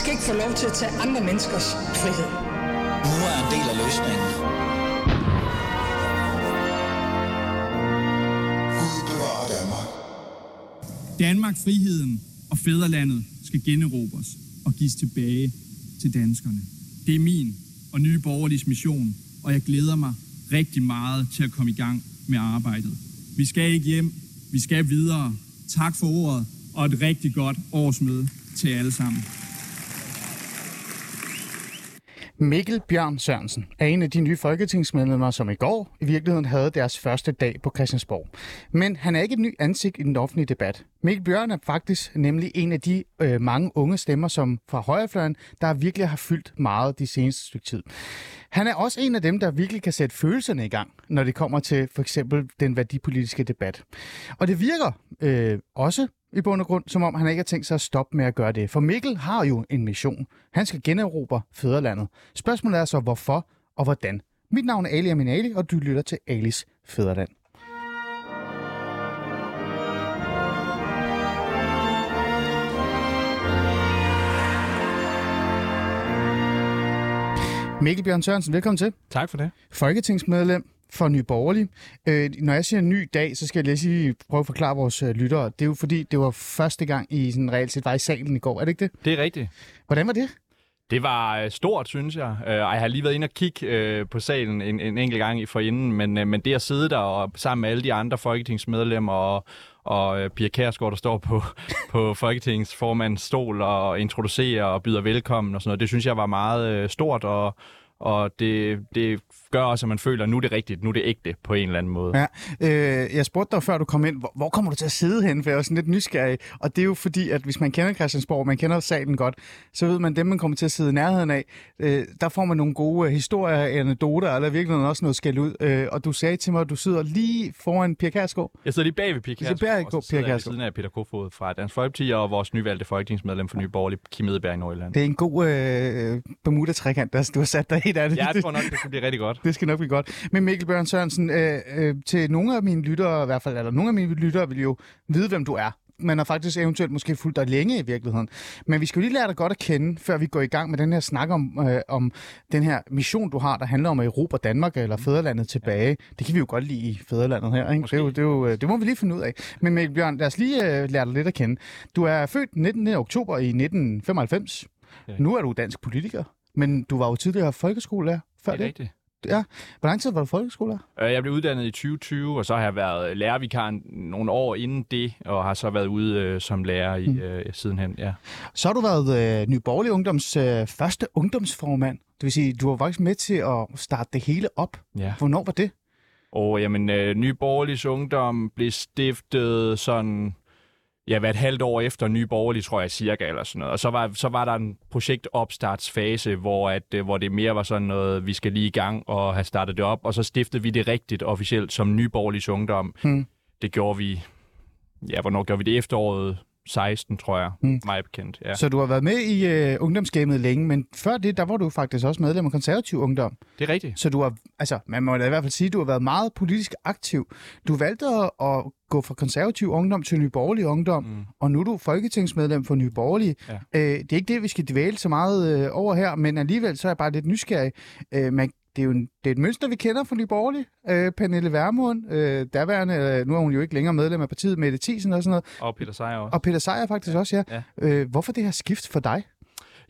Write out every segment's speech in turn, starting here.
skal ikke få lov til at tage andre menneskers frihed. Nu er en del af løsningen. Danmark. Danmark, friheden og fædrelandet skal generobres og gives tilbage til danskerne. Det er min og nye borgerliges mission, og jeg glæder mig rigtig meget til at komme i gang med arbejdet. Vi skal ikke hjem, vi skal videre. Tak for ordet, og et rigtig godt årsmøde til alle sammen. Mikkel Bjørn Sørensen er en af de nye folketingsmedlemmer, som i går i virkeligheden havde deres første dag på Christiansborg. Men han er ikke et ny ansigt i den offentlige debat. Mikkel Bjørn er faktisk nemlig en af de øh, mange unge stemmer, som fra højrefløjen, der virkelig har fyldt meget de seneste stykke tid. Han er også en af dem, der virkelig kan sætte følelserne i gang, når det kommer til for eksempel den værdipolitiske debat. Og det virker øh, også i bund og grund, som om han ikke har tænkt sig at stoppe med at gøre det. For Mikkel har jo en mission. Han skal generobre fædrelandet. Spørgsmålet er så, hvorfor og hvordan. Mit navn er Ali Aminali, og du lytter til Alis Fædreland. Mikkel Bjørn Sørensen, velkommen til. Tak for det. Folketingsmedlem for Nye Borgerlige. Øh, når jeg siger ny dag, så skal jeg lige sige, prøve at forklare vores øh, lyttere. Det er jo fordi, det var første gang i sådan reelt set var i salen i går. Er det ikke det? Det er rigtigt. Hvordan var det? Det var øh, stort, synes jeg. Øh, jeg har lige været inde og kigge øh, på salen en, en enkelt gang i forinden, men, men det at sidde der og sammen med alle de andre folketingsmedlemmer og, og Pia Kærsgaard, der står på, på Folketingsformandens stol og introducerer og byder velkommen og sådan noget, det synes jeg var meget stort, og, og det, det gør også, at man føler, at nu er det rigtigt, nu er det ægte på en eller anden måde. Ja, øh, jeg spurgte dig før du kom ind, hvor, hvor kommer du til at sidde hen? For jeg var sådan lidt nysgerrig. Og det er jo fordi, at hvis man kender Christiansborg, man kender salen godt, så ved man, dem, man kommer til at sidde i nærheden af, øh, der får man nogle gode øh, historier, anekdoter, eller virkelig også noget skæld ud. Øh, og du sagde til mig, at du sidder lige foran Pia Kærsgaard. Jeg sidder lige bag ved Pia sidder Kærsgaard, bag og så sidder Pia Kjærsgaard. siden af Peter Kofod fra Dansk Folkeparti og vores nyvalgte folketingsmedlem for Nye Borgerlige, Kim Edberg i Nordjylland. Det er en god øh, Bermuda-trekant, der du har sat dig i der. Ja, jeg tror nok, det skal blive rigtig godt. Det skal nok blive godt. Men Mikkel Bjørn Sørensen, øh, øh, til nogle af mine lyttere i hvert fald, eller nogle af mine lyttere vil jo vide, hvem du er. Man har faktisk eventuelt måske fulgt dig længe i virkeligheden. Men vi skal jo lige lære dig godt at kende, før vi går i gang med den her snak om, øh, om den her mission, du har, der handler om at erobre Danmark eller fædrelandet tilbage. Det kan vi jo godt lide i fædrelandet her. Ikke? Det, er jo, det, er jo, øh, det må vi lige finde ud af. Men Mikkel Bjørn, lad os lige øh, lære dig lidt at kende. Du er født den 19. oktober i 1995. Ja. Nu er du dansk politiker, men du var jo tidligere folkeskolelærer før Det det. er rigtigt. Ja. Hvor lang tid var du folkeskolelærer? Øh, Jeg blev uddannet i 2020, og så har jeg været lærervikar nogle år inden det, og har så været ude øh, som lærer i, øh, sidenhen. Ja. Så har du været øh, Ny Borgerlig Ungdoms øh, første ungdomsformand. Det vil sige, du var faktisk med til at starte det hele op. ja. Hvornår var det? Og jamen, øh, Nye Borgerliges Ungdom blev stiftet sådan, ja, hvad et halvt år efter Nye Borgerlige, tror jeg, cirka, eller sådan noget. Og så var, så var der en projektopstartsfase, hvor, at, øh, hvor det mere var sådan noget, vi skal lige i gang og have startet det op, og så stiftede vi det rigtigt officielt som Nye Borgerliges Ungdom. Hmm. Det gjorde vi, ja, hvornår gjorde vi det? Efteråret 16, tror jeg, Hmm. mig bekendt. Ja. Så du har været med i øh, ungdomsgamet længe, men før det, der var du faktisk også medlem af konservativ ungdom. Det er rigtigt. Så du har, altså, man må da i hvert fald sige, at du har været meget politisk aktiv. Du valgte at, gå fra konservativ ungdom til Ny Borgerlig ungdom, mm. og nu er du folketingsmedlem for Ny Borgerlige. Ja. Øh, det er ikke det, vi skal dvæle så meget øh, over her, men alligevel så er jeg bare lidt nysgerrig. Øh, man, det er jo en, det er et mønster, vi kender fra Ny Borgerlige. Øh, Pernille Vermund, øh, derværende, øh, nu er hun jo ikke længere medlem af partiet, Mette Thiesen og sådan noget, Og Peter Seier også. og Peter Sejer faktisk ja. også, ja. Ja. Øh, hvorfor det her skift for dig?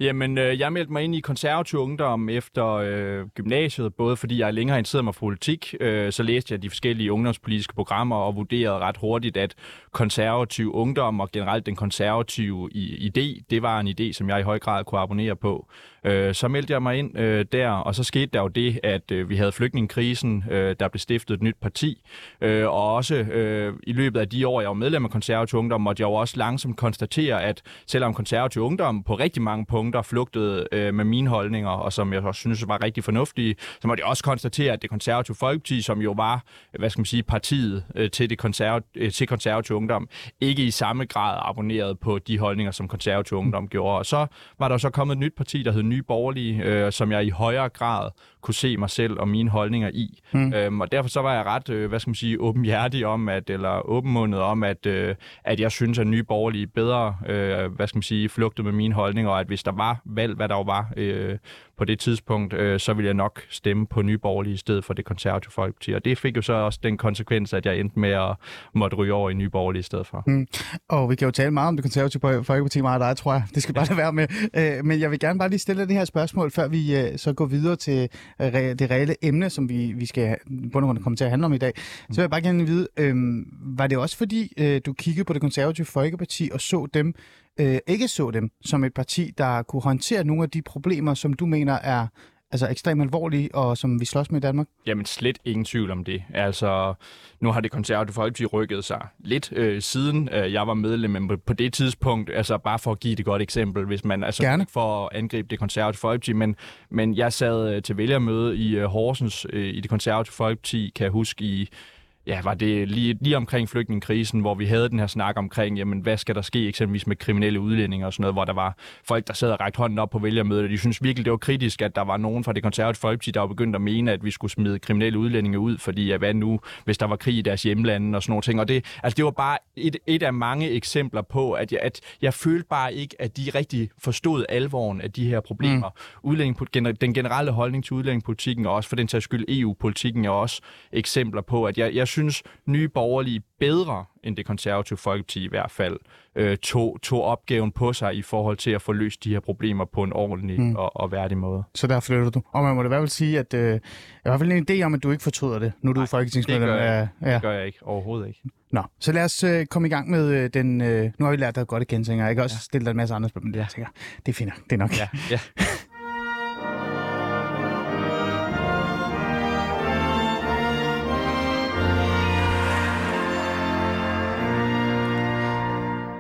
Jamen, øh, jeg meldte mig ind i konservativ ungdom efter øh, gymnasiet, både fordi jeg længere interesseret mig for politik, øh, så læste jeg de forskellige ungdomspolitiske programmer og vurderede ret hurtigt, at konservativ ungdom og generelt den konservative idé, det var en idé, som jeg i høj grad kunne abonnere på. Øh, så meldte jeg mig ind øh, der, og så skete der jo det, at øh, vi havde flygtningekrisen, øh, der blev stiftet et nyt parti, øh, og også øh, i løbet af de år, jeg var medlem af konservativ ungdom, måtte jeg jo også langsomt konstatere, at selvom konservativ ungdom på rigtig mange punkter flugtede øh, med mine holdninger, og som jeg også synes var rigtig fornuftige, så måtte jeg også konstatere, at det konservative folkeparti, som jo var, hvad skal man sige, partiet øh, til, det konserv- øh, til konservativ ungdom, ikke i samme grad abonnerede på de holdninger, som konservativ ungdom gjorde. Og så var der så kommet et nyt parti, der hed Nye Borgerlige, øh, som jeg i højere grad kunne se mig selv og mine holdninger i. Mm. Øhm, og derfor så var jeg ret, øh, hvad skal man sige, åbenhjertig om, at, eller åbenmundet om, at, øh, at jeg synes, at Nye Borgerlige bedre, øh, hvad skal man sige, flugtede med mine holdninger, og at hvis der var valg, hvad der jo var øh, på det tidspunkt, øh, så ville jeg nok stemme på Nye Borgerlige i stedet for det konservative Folkeparti. Og det fik jo så også den konsekvens, at jeg endte med at måtte ryge over i Nye Borgerlige i stedet for. Mm. Og vi kan jo tale meget om det konservative Folkeparti, meget dig, tror jeg. Det skal bare ja. være med. Øh, men jeg vil gerne bare lige stille det her spørgsmål, før vi øh, så går videre til øh, det reelle emne, som vi, vi skal bund komme til at handle om i dag. Så vil jeg bare gerne vide, øh, var det også fordi, øh, du kiggede på det konservative Folkeparti og så dem, øh, ikke så dem som et parti, der kunne håndtere nogle af de problemer, som du mener er altså ekstremt alvorlige, og som vi slås med i Danmark? Jamen slet ingen tvivl om det. Altså, nu har det konservative folkeparti rykket sig lidt øh, siden øh, jeg var medlem, men på det tidspunkt, altså bare for at give et godt eksempel, hvis man altså Gerne. for at angribe det konservative folkeparti, men, men jeg sad øh, til vælgermøde i øh, Horsens øh, i det konservative folkeparti, kan jeg huske i ja, var det lige, lige omkring flygtningekrisen, hvor vi havde den her snak omkring, jamen, hvad skal der ske eksempelvis med kriminelle udlændinge og sådan noget, hvor der var folk, der sad og rækte hånden op på vælgermødet, og de synes virkelig, det var kritisk, at der var nogen fra det konservative folkeparti, der var begyndt at mene, at vi skulle smide kriminelle udlændinge ud, fordi ja, hvad nu, hvis der var krig i deres hjemlande og sådan nogle ting. Og det, altså, det var bare et, et af mange eksempler på, at jeg, at jeg følte bare ikke, at de rigtig forstod alvoren af de her problemer. Mm. Udlænding, den generelle holdning til udlændingepolitikken, og også for den sags skyld EU-politikken, er også eksempler på, at jeg, jeg synes, nye borgerlige bedre end det konservative folkeparti i hvert fald øh, tog, tog opgaven på sig i forhold til at få løst de her problemer på en ordentlig mm. og, og værdig måde. Så der flytter du. Og man må da i hvert fald sige, at øh, i hvert fald en idé om, at du ikke fortryder det, nu du er folketingsmedlem. Det gør, jeg, ja. det gør jeg ikke. Overhovedet ikke. Nå, så lad os øh, komme i gang med øh, den... Øh, nu har vi lært dig godt igen, tænker jeg. Jeg kan også ja. stille dig en masse andre spørgsmål, men det, tænker, det er fint. Det er nok. Ja, ja.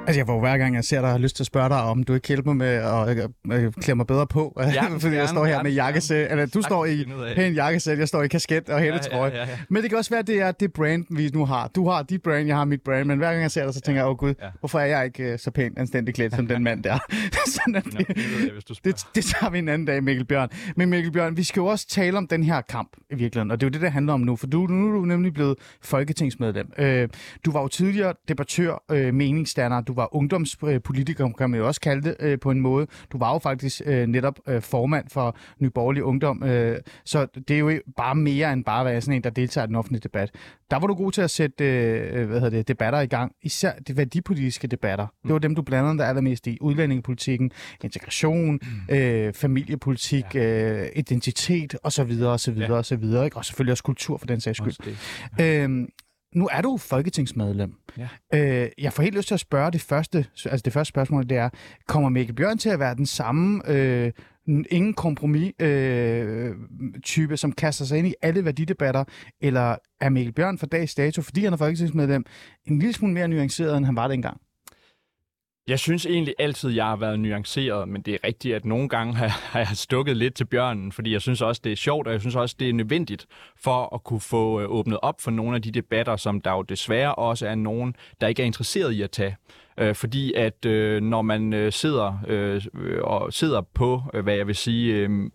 Altså, jeg får hver gang, jeg ser dig, har lyst til at spørge dig, om du ikke hjælper med at øh, klæde mig bedre på. Ja, fordi jeg står her med jakkesæt. Eller du står i pæn jakkesæt, jeg står i kasket og hættetrøje. Ja, ja, ja, ja. Men det kan også være, at det er det brand, vi nu har. Du har dit brand, jeg har mit brand. Men hver gang jeg ser dig, så tænker jeg, åh oh, gud, ja. hvorfor er jeg ikke uh, så pænt anstændig klædt som den mand der? Sådan, at det, det, det, det tager vi en anden dag, Mikkel Bjørn. Men Mikkel Bjørn, vi skal jo også tale om den her kamp i virkeligheden. Og det er jo det, det handler om nu. For du, nu er du nemlig blevet folketingsmedlem. Uh, du var jo tidligere debattør, uh, meningsstander, du var ungdomspolitiker, kan man jo også kalde det øh, på en måde. Du var jo faktisk øh, netop øh, formand for Ny Borgerlig Ungdom, øh, så det er jo bare mere end bare at være sådan en, der deltager i den offentlige debat. Der var du god til at sætte øh, hvad hedder det, debatter i gang, især de værdipolitiske debatter. Det var dem, du blandede dig allermest i. Udlændingepolitikken, integration, mm. øh, familiepolitik, ja. øh, identitet osv. osv. Ja. osv. Og selvfølgelig også kultur for den sags skyld. Øhm, nu er du folketingsmedlem. Ja. Øh, jeg får helt lyst til at spørge det første, altså det første spørgsmål, det er, kommer Mikkel Bjørn til at være den samme øh, ingen kompromis øh, type, som kaster sig ind i alle værdidebatter, eller er Mikkel Bjørn for dags dato, fordi han er folketingsmedlem, en lille smule mere nuanceret, end han var dengang? Jeg synes egentlig altid, jeg har været nuanceret, men det er rigtigt, at nogle gange har, jeg stukket lidt til bjørnen, fordi jeg synes også, det er sjovt, og jeg synes også, det er nødvendigt for at kunne få øh, åbnet op for nogle af de debatter, som der jo desværre også er nogen, der ikke er interesseret i at tage. Øh, fordi at øh, når man øh, sidder øh, og sidder på, øh, hvad jeg vil sige... Øh,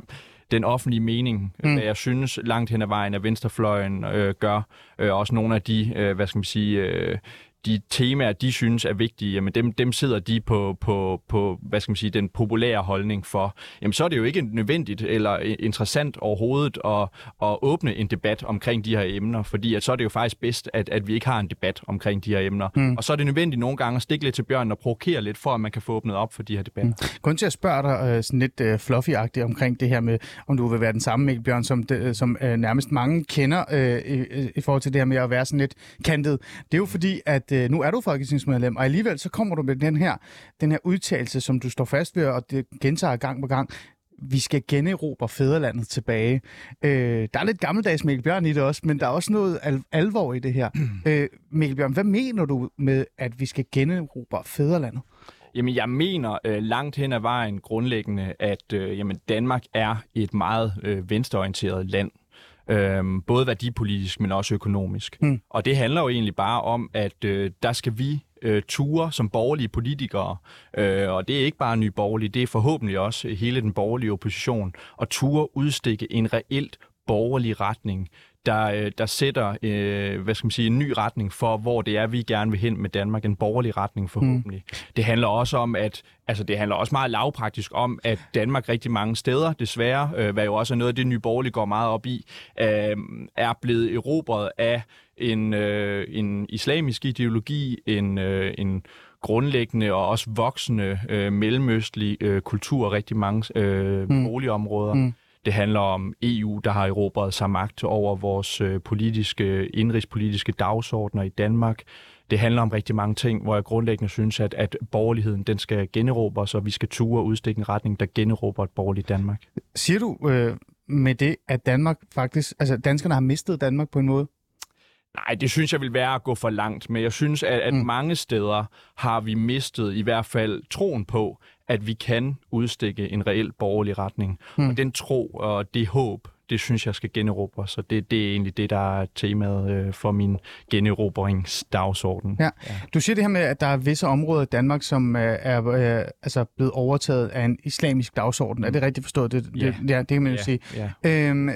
den offentlige mening, mm. hvad jeg synes langt hen ad vejen, at venstrefløjen øh, gør. Øh, også nogle af de, øh, hvad skal man sige, øh, de temaer, de synes er vigtige, jamen dem, dem sidder de på, på, på, hvad skal man sige, den populære holdning for. Jamen så er det jo ikke nødvendigt eller interessant overhovedet at, at åbne en debat omkring de her emner, fordi at så er det jo faktisk bedst, at, at vi ikke har en debat omkring de her emner. Mm. Og så er det nødvendigt nogle gange at stikke lidt til bjørnen og provokere lidt, for at man kan få åbnet op for de her debatter. Mm. Grunden til at spørge dig uh, sådan lidt uh, fluffy-agtigt omkring det her med, om du vil være den samme Mikkel Bjørn, som, de, som uh, nærmest mange kender uh, i, i forhold til det her med at være sådan lidt kantet. Det er jo fordi, at øh, nu er du folketingsmedlem, og alligevel så kommer du med den her, den her udtalelse, som du står fast ved, og det gentager gang på gang. Vi skal generobre fædrelandet tilbage. Øh, der er lidt gammeldags Mikkel Bjørn i det også, men der er også noget al- alvor i det her. øh, Mikkel Bjørn, hvad mener du med, at vi skal generobre fædrelandet? Jamen, jeg mener øh, langt hen ad vejen grundlæggende, at øh, jamen, Danmark er et meget øh, venstreorienteret land. Øhm, både værdipolitisk, men også økonomisk. Mm. Og det handler jo egentlig bare om, at øh, der skal vi øh, ture som borgerlige politikere, øh, og det er ikke bare nye borgerlige, det er forhåbentlig også hele den borgerlige opposition, og ture udstikke en reelt borgerlig retning der, øh, der sætter øh, hvad skal man sige, en ny retning for, hvor det er, vi gerne vil hen med Danmark. En borgerlig retning forhåbentlig. Mm. Det handler også om, at altså det handler også meget lavpraktisk om, at Danmark rigtig mange steder, desværre, øh, hvad jo også er noget af det, Nye Borgerlige går meget op i, øh, er blevet erobret af en, øh, en islamisk ideologi, en, øh, en grundlæggende og også voksende øh, mellemøstlig øh, kultur rigtig mange øh, mm. boligområder. Mm. Det handler om EU, der har erobret sig magt over vores øh, politiske, indrigspolitiske dagsordner i Danmark. Det handler om rigtig mange ting, hvor jeg grundlæggende synes, at, at borgerligheden den skal generobre så vi skal ture og udstikke en retning, der generober et borgerligt Danmark. Siger du øh, med det, at Danmark faktisk, altså danskerne har mistet Danmark på en måde? Nej, det synes jeg vil være at gå for langt, men jeg synes, at, at mm. mange steder har vi mistet i hvert fald troen på, at vi kan udstikke en reel borgerlig retning. Mm. Og den tro og det håb, det synes jeg skal generobre, så det, det er egentlig det, der er temaet øh, for min generobringsdagsorden. Ja. ja. Du siger det her med, at der er visse områder i Danmark, som øh, er øh, altså blevet overtaget af en islamisk dagsorden. Mm. Er det rigtigt forstået? Det, ja. Det, ja, det kan man jo ja. sige. Ja. Øhm, øh,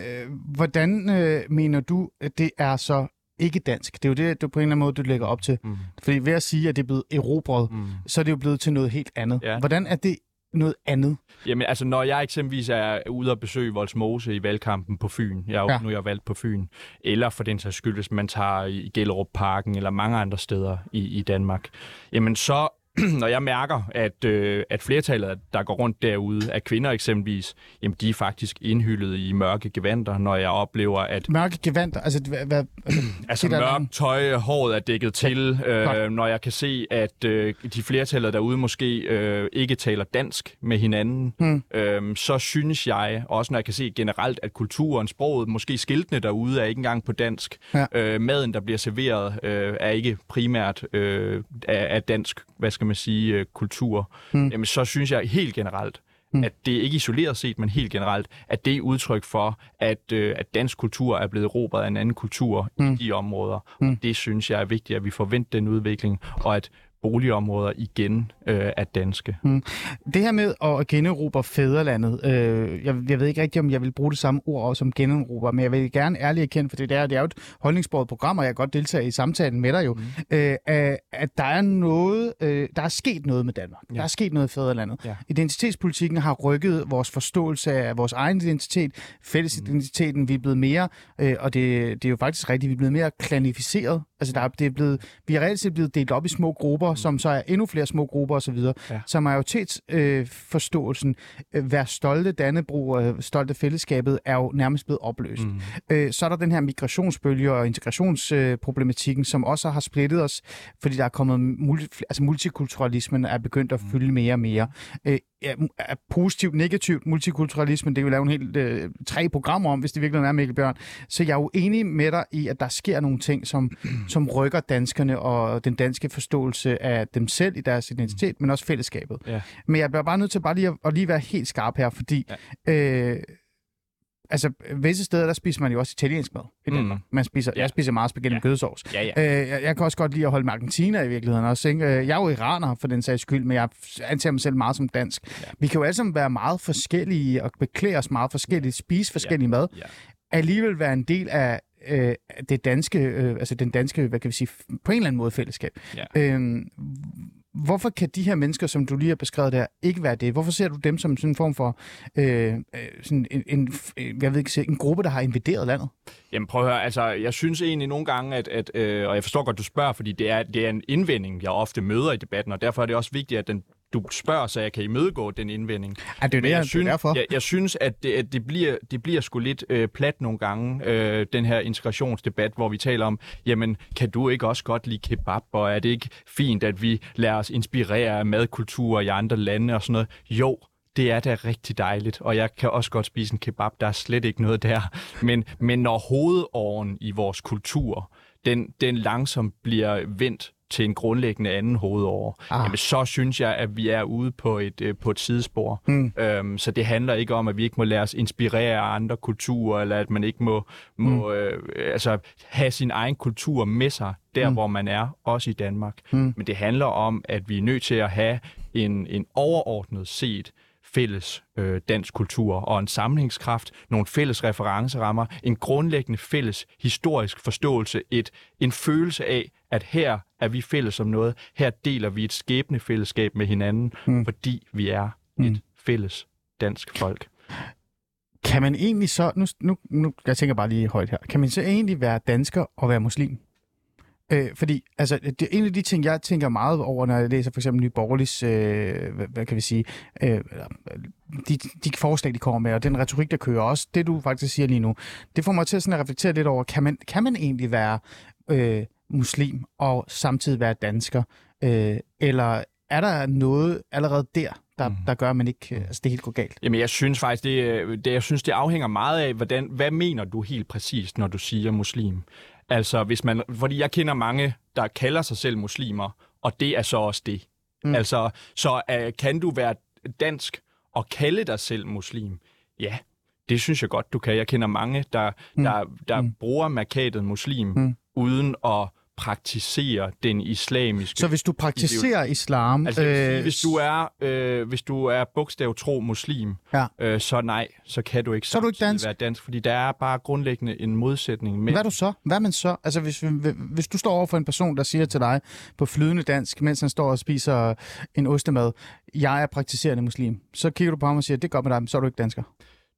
hvordan øh, mener du, at det er så ikke dansk. Det er jo det, du på en eller anden måde, du lægger op til. Mm. Fordi ved at sige, at det er blevet erobret, mm. så er det jo blevet til noget helt andet. Ja. Hvordan er det noget andet? Jamen altså, når jeg eksempelvis er ude og besøge Voldsmose i valgkampen på Fyn, jeg er jo, ja. nu er jeg valgt på Fyn, eller for den sags skyld, hvis man tager i Gellerup Parken eller mange andre steder i, i Danmark, jamen så når jeg mærker, at, øh, at flertallet, der går rundt derude, af kvinder eksempelvis, jamen de er faktisk indhyllet i mørke gevanter, når jeg oplever, at... Mørke gevanter? Altså, hvad, altså mørk tøj, håret er dækket til, øh, når jeg kan se, at øh, de flertallet derude måske øh, ikke taler dansk med hinanden, hmm. øh, så synes jeg, også når jeg kan se generelt, at kulturen, sproget, måske skiltene derude er ikke engang på dansk. Ja. Øh, maden, der bliver serveret, øh, er ikke primært øh, af, af dansk, hvad skal skal man sige, øh, kultur, mm. jamen så synes jeg helt generelt, mm. at det ikke isoleret set, men helt generelt, at det er udtryk for, at, øh, at dansk kultur er blevet råbet af en anden kultur mm. i de områder. Mm. Og det synes jeg er vigtigt, at vi forventer den udvikling, og at boligområder igen øh, er danske. Mm. Det her med at generobre fædrelandet, øh, jeg, jeg ved ikke rigtig, om jeg vil bruge det samme ord som generobre, men jeg vil gerne ærligt erkende, for det, er, det er jo et holdningsbordet program, og jeg kan godt deltage i samtalen med dig jo, mm. øh, at der er noget, øh, der er sket noget med Danmark. Ja. Der er sket noget i fædrelandet. Ja. Identitetspolitikken har rykket vores forståelse af vores egen identitet, fællesidentiteten, mm. vi er blevet mere, øh, og det, det er jo faktisk rigtigt, vi er blevet mere klanificeret. Altså, der er, det er blevet, vi er reelt set blevet delt op i små grupper, mm. som så er endnu flere små grupper osv. Ja. Så majoritetsforståelsen, øh, øh, være stolte Dannebro øh, stolte fællesskabet, er jo nærmest blevet opløst. Mm. Øh, så er der den her migrationsbølge og integrationsproblematikken, øh, som også har splittet os, fordi der er kommet multi, altså multikulturalismen er begyndt at mm. fylde mere og mere. Øh, ja, positivt, negativt multikulturalisme, det vil lave en helt øh, tre programmer om, hvis det virkelig er Mikkel Bjørn. Så jeg er jo enig med dig i, at der sker nogle ting, som, som rykker danskerne og den danske forståelse af dem selv i deres identitet, men også fællesskabet. Ja. Men jeg bliver bare nødt til bare lige at, at lige være helt skarp her, fordi ja. øh, Altså, visse steder, der spiser man jo også italiensk mad i mm. Danmark. Man spiser, ja. Jeg spiser meget spaghetti ja. med kødsovs. Ja, ja. Øh, jeg, jeg kan også godt lide at holde med Argentina i virkeligheden også. Ikke? Øh, jeg er jo iraner for den sags skyld, men jeg anser mig selv meget som dansk. Ja. Vi kan jo alle sammen være meget forskellige og beklæde os meget forskelligt, spise forskellige ja. mad. Ja. Alligevel være en del af øh, det danske, øh, altså den danske, hvad kan vi sige, på en eller anden måde fællesskab. Ja. Øh, Hvorfor kan de her mennesker, som du lige har beskrevet der, ikke være det? Hvorfor ser du dem som sådan en form for øh, øh sådan en, en, jeg ved ikke, en gruppe, der har invaderet landet? Jamen prøv at høre, altså jeg synes egentlig nogle gange, at, at øh, og jeg forstår godt, du spørger, fordi det er, det er en indvending, jeg ofte møder i debatten, og derfor er det også vigtigt, at den du spørger, så jeg kan imødegå den indvending. Ja, det er det, jeg, synes, derfor. Jeg, jeg synes, at det, at det, bliver, det bliver sgu lidt øh, plat nogle gange, øh, den her integrationsdebat, hvor vi taler om, jamen, kan du ikke også godt lide kebab, og er det ikke fint, at vi lader os inspirere af madkultur i andre lande og sådan noget? Jo, det er da rigtig dejligt, og jeg kan også godt spise en kebab, der er slet ikke noget der. Men, men når hovedåren i vores kultur, den, den langsomt bliver vendt til en grundlæggende anden hovedår, ah. jamen så synes jeg, at vi er ude på et, øh, på et sidespor. Mm. Øhm, så det handler ikke om, at vi ikke må lade os inspirere af andre kulturer, eller at man ikke må, må mm. øh, altså, have sin egen kultur med sig, der mm. hvor man er, også i Danmark. Mm. Men det handler om, at vi er nødt til at have en, en overordnet set fælles øh, dansk kultur og en samlingskraft, nogle fælles referencerammer, en grundlæggende fælles historisk forståelse, et, en følelse af, at her er vi fælles om noget, her deler vi et skæbnefællesskab med hinanden, mm. fordi vi er mm. et fælles dansk folk. Kan man egentlig så, nu, nu, nu jeg tænker bare lige højt her, kan man så egentlig være dansker og være muslim? Øh, fordi altså, det er en af de ting, jeg tænker meget over, når jeg læser for eksempel Nye Borgerligs, øh, hvad, hvad kan vi sige, øh, de, de forslag, de kommer med, og den retorik, der kører også, det du faktisk siger lige nu, det får mig til sådan at reflektere lidt over, kan man, kan man egentlig være øh, muslim og samtidig være dansker? Øh, eller er der noget allerede der, der, mm. der gør, at man ikke, altså det helt går galt? Jamen, jeg synes faktisk, det, det, jeg synes, det afhænger meget af, hvordan, hvad mener du helt præcist, når du siger muslim? Altså, hvis man, fordi jeg kender mange, der kalder sig selv muslimer, og det er så også det. Mm. Altså, så uh, kan du være dansk og kalde dig selv muslim? Ja, det synes jeg godt, du kan. Jeg kender mange, der, mm. der, der mm. bruger markatet muslim, mm. uden at praktisere den islamiske Så hvis du praktiserer ideologi. islam... Altså, øh, hvis, du er, øh, hvis du er bogstav tro muslim, ja. øh, så nej, så kan du ikke, så er du ikke dansk. være dansk, fordi der er bare grundlæggende en modsætning. Med... Hvad er du så? Hvad er man så? Altså, hvis, hvis du står over for en person, der siger til dig på flydende dansk, mens han står og spiser en ostemad, jeg er praktiserende muslim, så kigger du på ham og siger, det går med dig, så er du ikke dansker.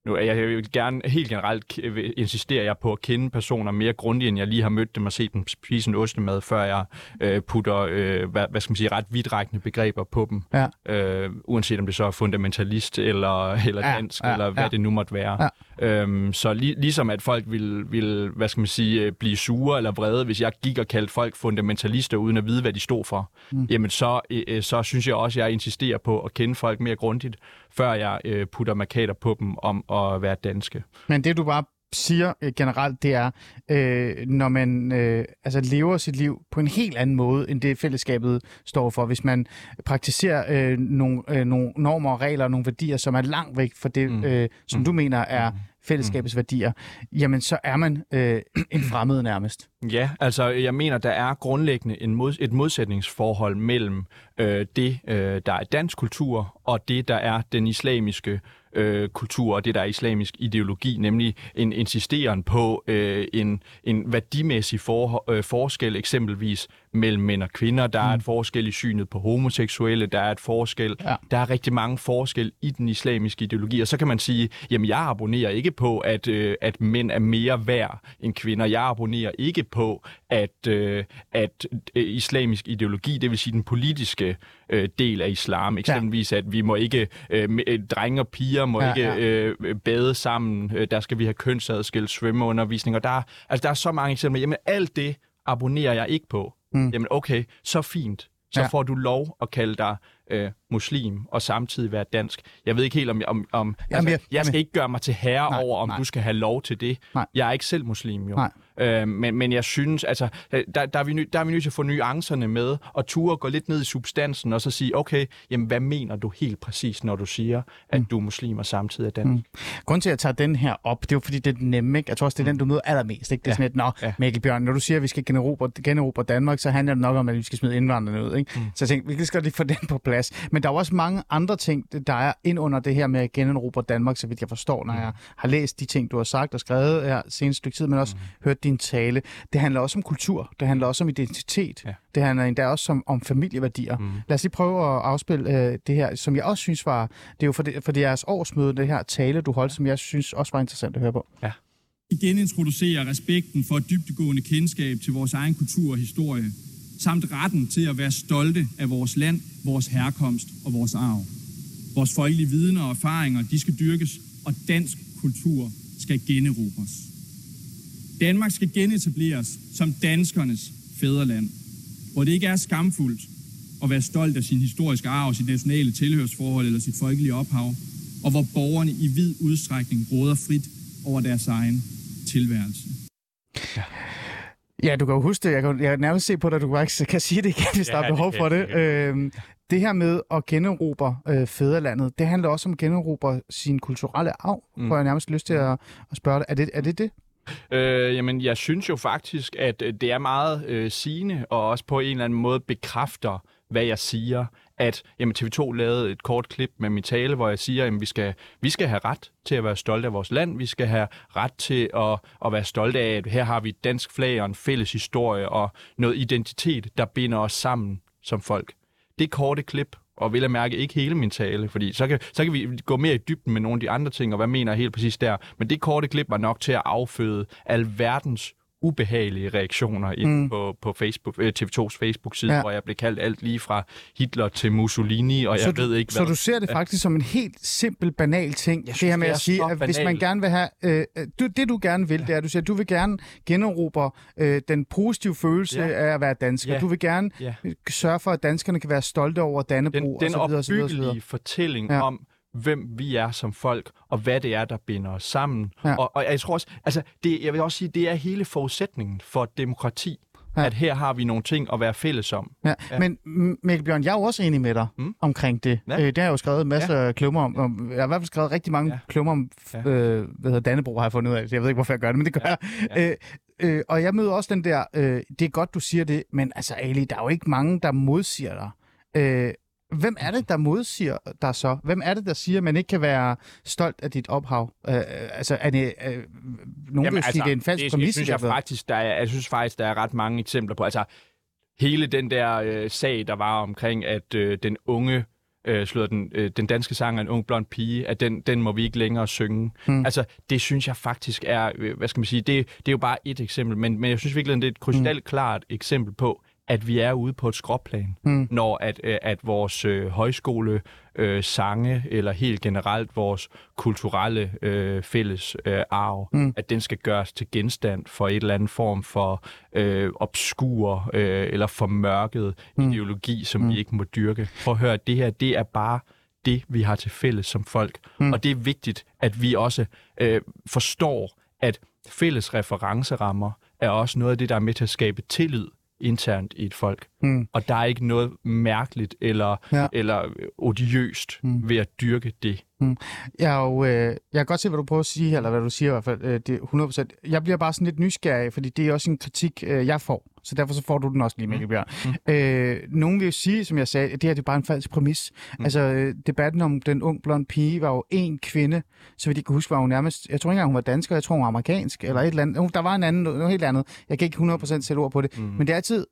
Nu er jeg vil gerne helt generelt insisterer jeg på at kende personer mere grundigt, end jeg lige har mødt dem og set dem spise en ostemad, før jeg øh, putter, øh, hvad, hvad skal man sige, ret vidtrækkende begreber på dem. Ja. Øh, uanset om det så er fundamentalist eller, eller dansk, ja, ja, eller hvad ja. det nu måtte være. Ja. Øhm, så lig, ligesom at folk vil, vil, hvad skal man sige, øh, blive sure eller vrede, hvis jeg gik og kaldte folk fundamentalister, uden at vide, hvad de stod for, mm. jamen så, øh, øh, så synes jeg også, at jeg insisterer på at kende folk mere grundigt, før jeg øh, putter markader på dem om at være danske. Men det du bare siger øh, generelt, det er, øh, når man øh, altså lever sit liv på en helt anden måde, end det fællesskabet står for. Hvis man praktiserer øh, nogle, øh, nogle normer og regler og nogle værdier, som er langt væk fra det, mm. øh, som mm. du mener er mm. fællesskabets mm. værdier, jamen så er man øh, en fremmed nærmest. Ja, altså jeg mener, der er grundlæggende en mod, et modsætningsforhold mellem øh, det, øh, der er dansk kultur, og det, der er den islamiske øh, kultur og det, der er islamisk ideologi, nemlig en insisteren på øh, en, en værdimæssig for, øh, forskel, eksempelvis mellem mænd og kvinder. Der er mm. et forskel i synet på homoseksuelle, der er et forskel. Ja. Der er rigtig mange forskel i den islamiske ideologi, og så kan man sige, jamen jeg abonnerer ikke på, at, øh, at mænd er mere værd end kvinder. Jeg abonnerer ikke på, at, øh, at øh, islamisk ideologi, det vil sige den politiske øh, del af islam, eksempelvis ja. at vi må ikke, øh, øh, drenge og piger må ja, ikke ja. Øh, bade sammen, øh, der skal vi have kønsadskilt svømmeundervisning, og der, altså, der er så mange eksempler. Jamen alt det abonnerer jeg ikke på. Mm. Jamen okay, så fint. Så ja. får du lov at kalde dig øh, muslim og samtidig være dansk. Jeg ved ikke helt, om, om, om jamen, altså, jeg, jeg skal ikke gøre mig til herre nej, over, om nej. du skal have lov til det. Nej. Jeg er ikke selv muslim, jo. Nej. Øh, men, men jeg synes, altså, øh, der, der, er vi nødt, der er vi nødt til at få nuancerne med, og ture gå lidt ned i substansen, og så sige, okay, jamen, hvad mener du helt præcis, når du siger, at mm. du er muslim og samtidig er dansk? Mm. Grunden til, at jeg tager den her op, det er jo fordi, det er den nemme, ikke? Jeg tror også, det er den, du møder allermest, ikke? Det er ja. sådan et, nå, ja. Mikkel Bjørn, når du siger, at vi skal generobre, generobre Danmark, så handler det nok om, at vi skal smide indvandrerne ud, ikke? Mm. Så jeg tænkte, vi skal lige få den på plads. Men der er også mange andre ting, der er ind under det her med at generobre Danmark, så vidt jeg forstår, når mm. jeg har læst de ting, du har sagt og skrevet her senest stykke tid, men også mm. hørt din tale. Det handler også om kultur, det handler også om identitet, ja. det handler endda også om, om familieværdier. Mm. Lad os lige prøve at afspille øh, det her, som jeg også synes var, det er jo for, det, for jeres årsmøde, det her tale, du holdt, som jeg synes også var interessant at høre på. Ja. Igen introducerer respekten for et dybtegående kendskab til vores egen kultur og historie, samt retten til at være stolte af vores land, vores herkomst og vores arv. Vores folkelige viden og erfaringer, de skal dyrkes, og dansk kultur skal generobres. Danmark skal genetableres som danskernes fædreland, hvor det ikke er skamfuldt at være stolt af sin historiske arv, sit nationale tilhørsforhold eller sit folkelige ophav, og hvor borgerne i vid udstrækning råder frit over deres egen tilværelse. Ja. Ja, du kan jo huske det. Jeg kan, jeg kan nærmest se på dig, du kan, kan sige det igen, hvis ja, der er behov det for det. det. Øhm, det her med at generobre øh, fædrelandet, det handler også om at generobre sin kulturelle arv, mm. får jeg nærmest lyst til at, at spørge dig. Er det er det? det? Øh, jamen, jeg synes jo faktisk, at øh, det er meget øh, sigende, og også på en eller anden måde bekræfter, hvad jeg siger, at jamen, TV2 lavede et kort klip med min tale, hvor jeg siger, at vi skal, vi skal have ret til at være stolte af vores land. Vi skal have ret til at, at være stolte af, at her har vi et dansk flag og en fælles historie og noget identitet, der binder os sammen som folk. Det korte klip, og vil jeg mærke ikke hele min tale, fordi så kan, så kan vi gå mere i dybden med nogle af de andre ting, og hvad mener jeg helt præcis der. Men det korte klip var nok til at afføde alverdens ubehagelige reaktioner ind mm. på, på Facebook, øh, TV2's Facebook-side, ja. hvor jeg blev kaldt alt lige fra Hitler til Mussolini, og så jeg du, ved ikke, Så du ser det faktisk som en helt simpel, banal ting, Jeg det synes, her med det at sige, at hvis man gerne vil have... Øh, øh, du, det du gerne vil, det er, at du siger, at du vil gerne generobre øh, den positive følelse Ja. af at være dansker. Ja. Du vil gerne Ja. øh, sørge for, at danskerne kan være stolte over Dannebro den, og den så videre, og så videre, og så videre. opbyggelige fortælling Ja. ja. om, hvem vi er som folk, og hvad det er, der binder os sammen. Ja. Og, og jeg tror også, altså, det, jeg vil også sige, det er hele forudsætningen for demokrati, Ja. ja. at her har vi nogle ting at være fælles om. Ja. Ja. Men Mikkel Bjørn, jeg er jo også enig med dig mm. Omkring det. Ja. Ja. Øh, det har jeg jo skrevet masser af klummer om. om. Jeg har i hvert fald skrevet rigtig mange ja. Ja. klummer om, ja. Ja. øh, hvad hedder Dannebro, har jeg fundet ud af. Jeg ved ikke, hvorfor jeg gør det, men det gør ja. jeg. Øh, øh, og jeg møder også den der, øh, det er godt, du siger det, men altså Ali, der er jo ikke mange, der modsiger dig. Øh, hvem er det, der modsiger dig så? Hvem er det, der siger, at man ikke kan være stolt af dit ophav? Øh, øh, altså, er det, øh, nogen Jamen, vil sige, det er en falsk det, præmis. det synes jeg, faktisk, der er, jeg synes faktisk, der er ret mange eksempler på. Altså, hele den der øh, sag, der var omkring, at øh, den unge øh, slået den, øh, den danske sang af en ung blond pige, at den, den må vi ikke længere synge. Hmm. Altså, det synes jeg faktisk er, øh, hvad skal man sige, det, det er jo bare et eksempel, men, men jeg synes virkelig, det er et krystalklart eksempel på, at vi er ude på et skråplan, Hmm. når at, øh, at vores øh, højskole øh, sange, eller helt generelt vores kulturelle øh, fælles øh, arv, Mm. mm. at den skal gøres til genstand for et eller andet form for øh, obskur øh, eller formørket Mm. mm. ideologi, som Mm. mm. vi ikke må dyrke. For at høre, det her, det er bare det, vi har til fælles som folk. Mm. Mm. Og det er vigtigt, at vi også øh, forstår, at fælles referencerammer er også noget af det, der er med til at skabe tillid internt i et folk. Mm. Og der er ikke noget mærkeligt eller, Ja. eller odiøst Mm. mm. ved at dyrke det. Jeg, er jo, øh, jeg kan godt se, hvad du prøver at sige eller hvad du siger i hvert fald. Øh, det er 100%. Jeg bliver bare sådan lidt nysgerrig, fordi det er også en kritik, øh, jeg får. Så derfor så får du den også lige, Mikkel Bjørn. Mm. Øh, nogen vil jo sige, som jeg sagde, at det her det er bare en falsk præmis. Mm. Altså, øh, debatten om den ung blond pige var jo en kvinde, så vidt jeg kan huske, var hun nærmest, jeg tror ikke engang, hun var dansker, jeg tror, hun var amerikansk, eller et eller andet. Der var en anden, noget helt andet. Jeg kan ikke 100% sætte ord på det. Mm. Men det er altid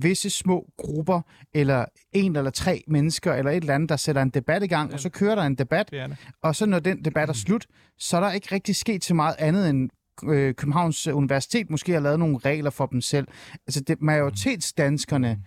visse små grupper, eller en eller tre mennesker, eller et eller andet, der sætter en debat i gang, ja. og så kører der en debat, Det det. og så når den debat er slut, så er der ikke rigtig sket så meget andet end øh, Københavns Universitet måske har lavet nogle regler for dem selv. Altså det, majoritetsdanskerne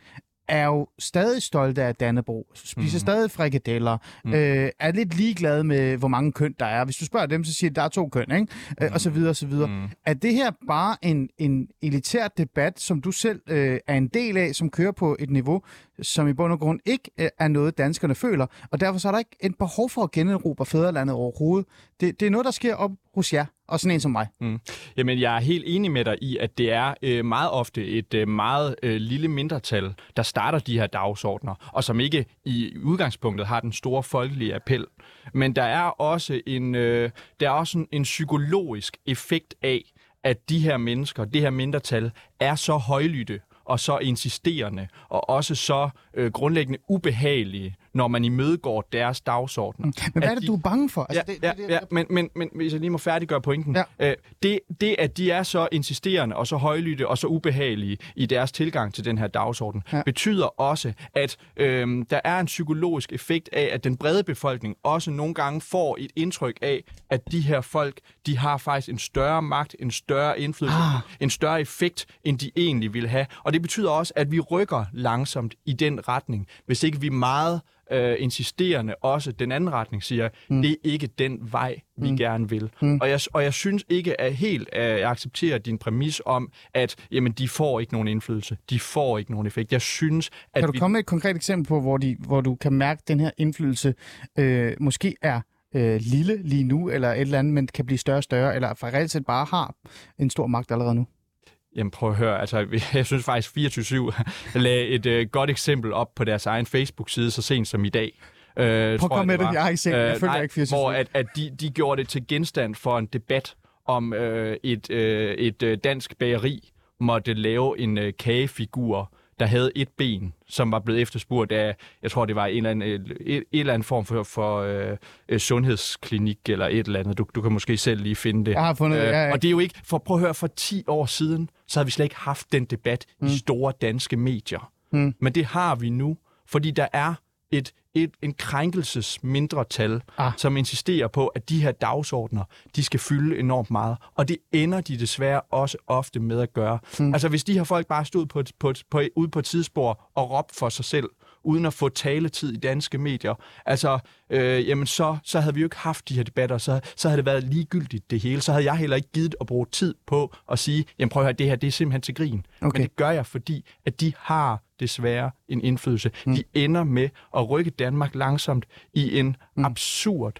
er jo stadig stolte af Dannebro, spiser mm. stadig frikadeller, mm. øh, er lidt ligeglade med, hvor mange køn der er. Hvis du spørger dem, så siger de, der er to køn, ikke? Øh, og så videre, og så videre. Mm. Er det her bare en, en elitær debat, som du selv øh, er en del af, som kører på et niveau, som i bund og grund ikke øh, er noget, danskerne føler, og derfor så er der ikke et behov for at generobre fædrelandet overhovedet. Det, det er noget, der sker op hos jer, og sådan en som mig. Mm. Jamen, jeg er helt enig med dig i, at det er øh, meget ofte et øh, meget øh, lille mindretal, der starter de her dagsordner, og som ikke i udgangspunktet har den store folkelige appel. Men der er også en, øh, der er også en, en psykologisk effekt af, at de her mennesker, det her mindretal, er så højlytte og så insisterende, og også så øh, grundlæggende ubehagelige, når man imødegår deres dagsorden. Men hvad er det, de- du er bange for? Ja, det, ja, det, ja men, men, men hvis jeg lige må færdiggøre pointen. Ja. Øh, det, det, at de er så insisterende og så højlytte og så ubehagelige i deres tilgang til den her dagsorden, Ja. betyder også, at øh, der er en psykologisk effekt af, at den brede befolkning også nogle gange får et indtryk af, at de her folk, de har faktisk en større magt, en større indflydelse, Ah. ah. en større effekt, end de egentlig vil have. Og det betyder også, at vi rykker langsomt i den retning, hvis ikke vi meget øh, insisterende også den anden retning siger, mm. det er ikke den vej, vi mm. gerne vil. Mm. Og, jeg, og jeg synes ikke at helt, at jeg accepterer din præmis om, at jamen, de får ikke nogen indflydelse, de får ikke nogen effekt. Jeg synes, at Kan du vi... komme med et konkret eksempel på, hvor, de, hvor du kan mærke, at den her indflydelse øh, måske er øh, lille lige nu, eller et eller andet, men kan blive større og større, eller for reelt set bare har en stor magt allerede nu? Jamen prøv at høre, altså, jeg synes faktisk 24-7 lagde et øh, godt eksempel op på deres egen Facebook-side så sent som i dag. Øh, Prøv at komme med det, jeg har ikke set det. Jeg følger nej, ikke 24/7. Hvor at, at de, de gjorde det til genstand for en debat om øh, et, øh, et øh, dansk bageri måtte lave en øh, kagefigur, der havde et ben, som var blevet efterspurgt af, jeg tror, det var en eller anden, et, et eller andet form for, for øh, øh, sundhedsklinik eller et eller andet. Du, du kan måske selv lige finde det. Jeg har fundet det, ja, ja. Og det er jo ikke, for prøv at høre, for 10 år siden, så havde vi slet ikke haft den debat mm. i store danske medier. Mm. Men det har vi nu, fordi der er et, et, en krænkelses mindretal, Ah. ah. som insisterer på, at de her dagsordner, de skal fylde enormt meget. Og det ender de desværre også ofte med at gøre. Mm. Altså hvis de her folk bare stod på et, på et, på, et- ude på et tidsspor og råbte for sig selv, uden at få taletid i danske medier, altså, øh, jamen så, så havde vi jo ikke haft de her debatter, så, så havde det været ligegyldigt det hele. Så havde jeg heller ikke givet at bruge tid på at sige, jamen prøv at høre, det her det er simpelthen til grin. Okay. Men det gør jeg, fordi at de har desværre en indflydelse. Mm. De ender med at rykke Danmark langsomt i en mm. absurd,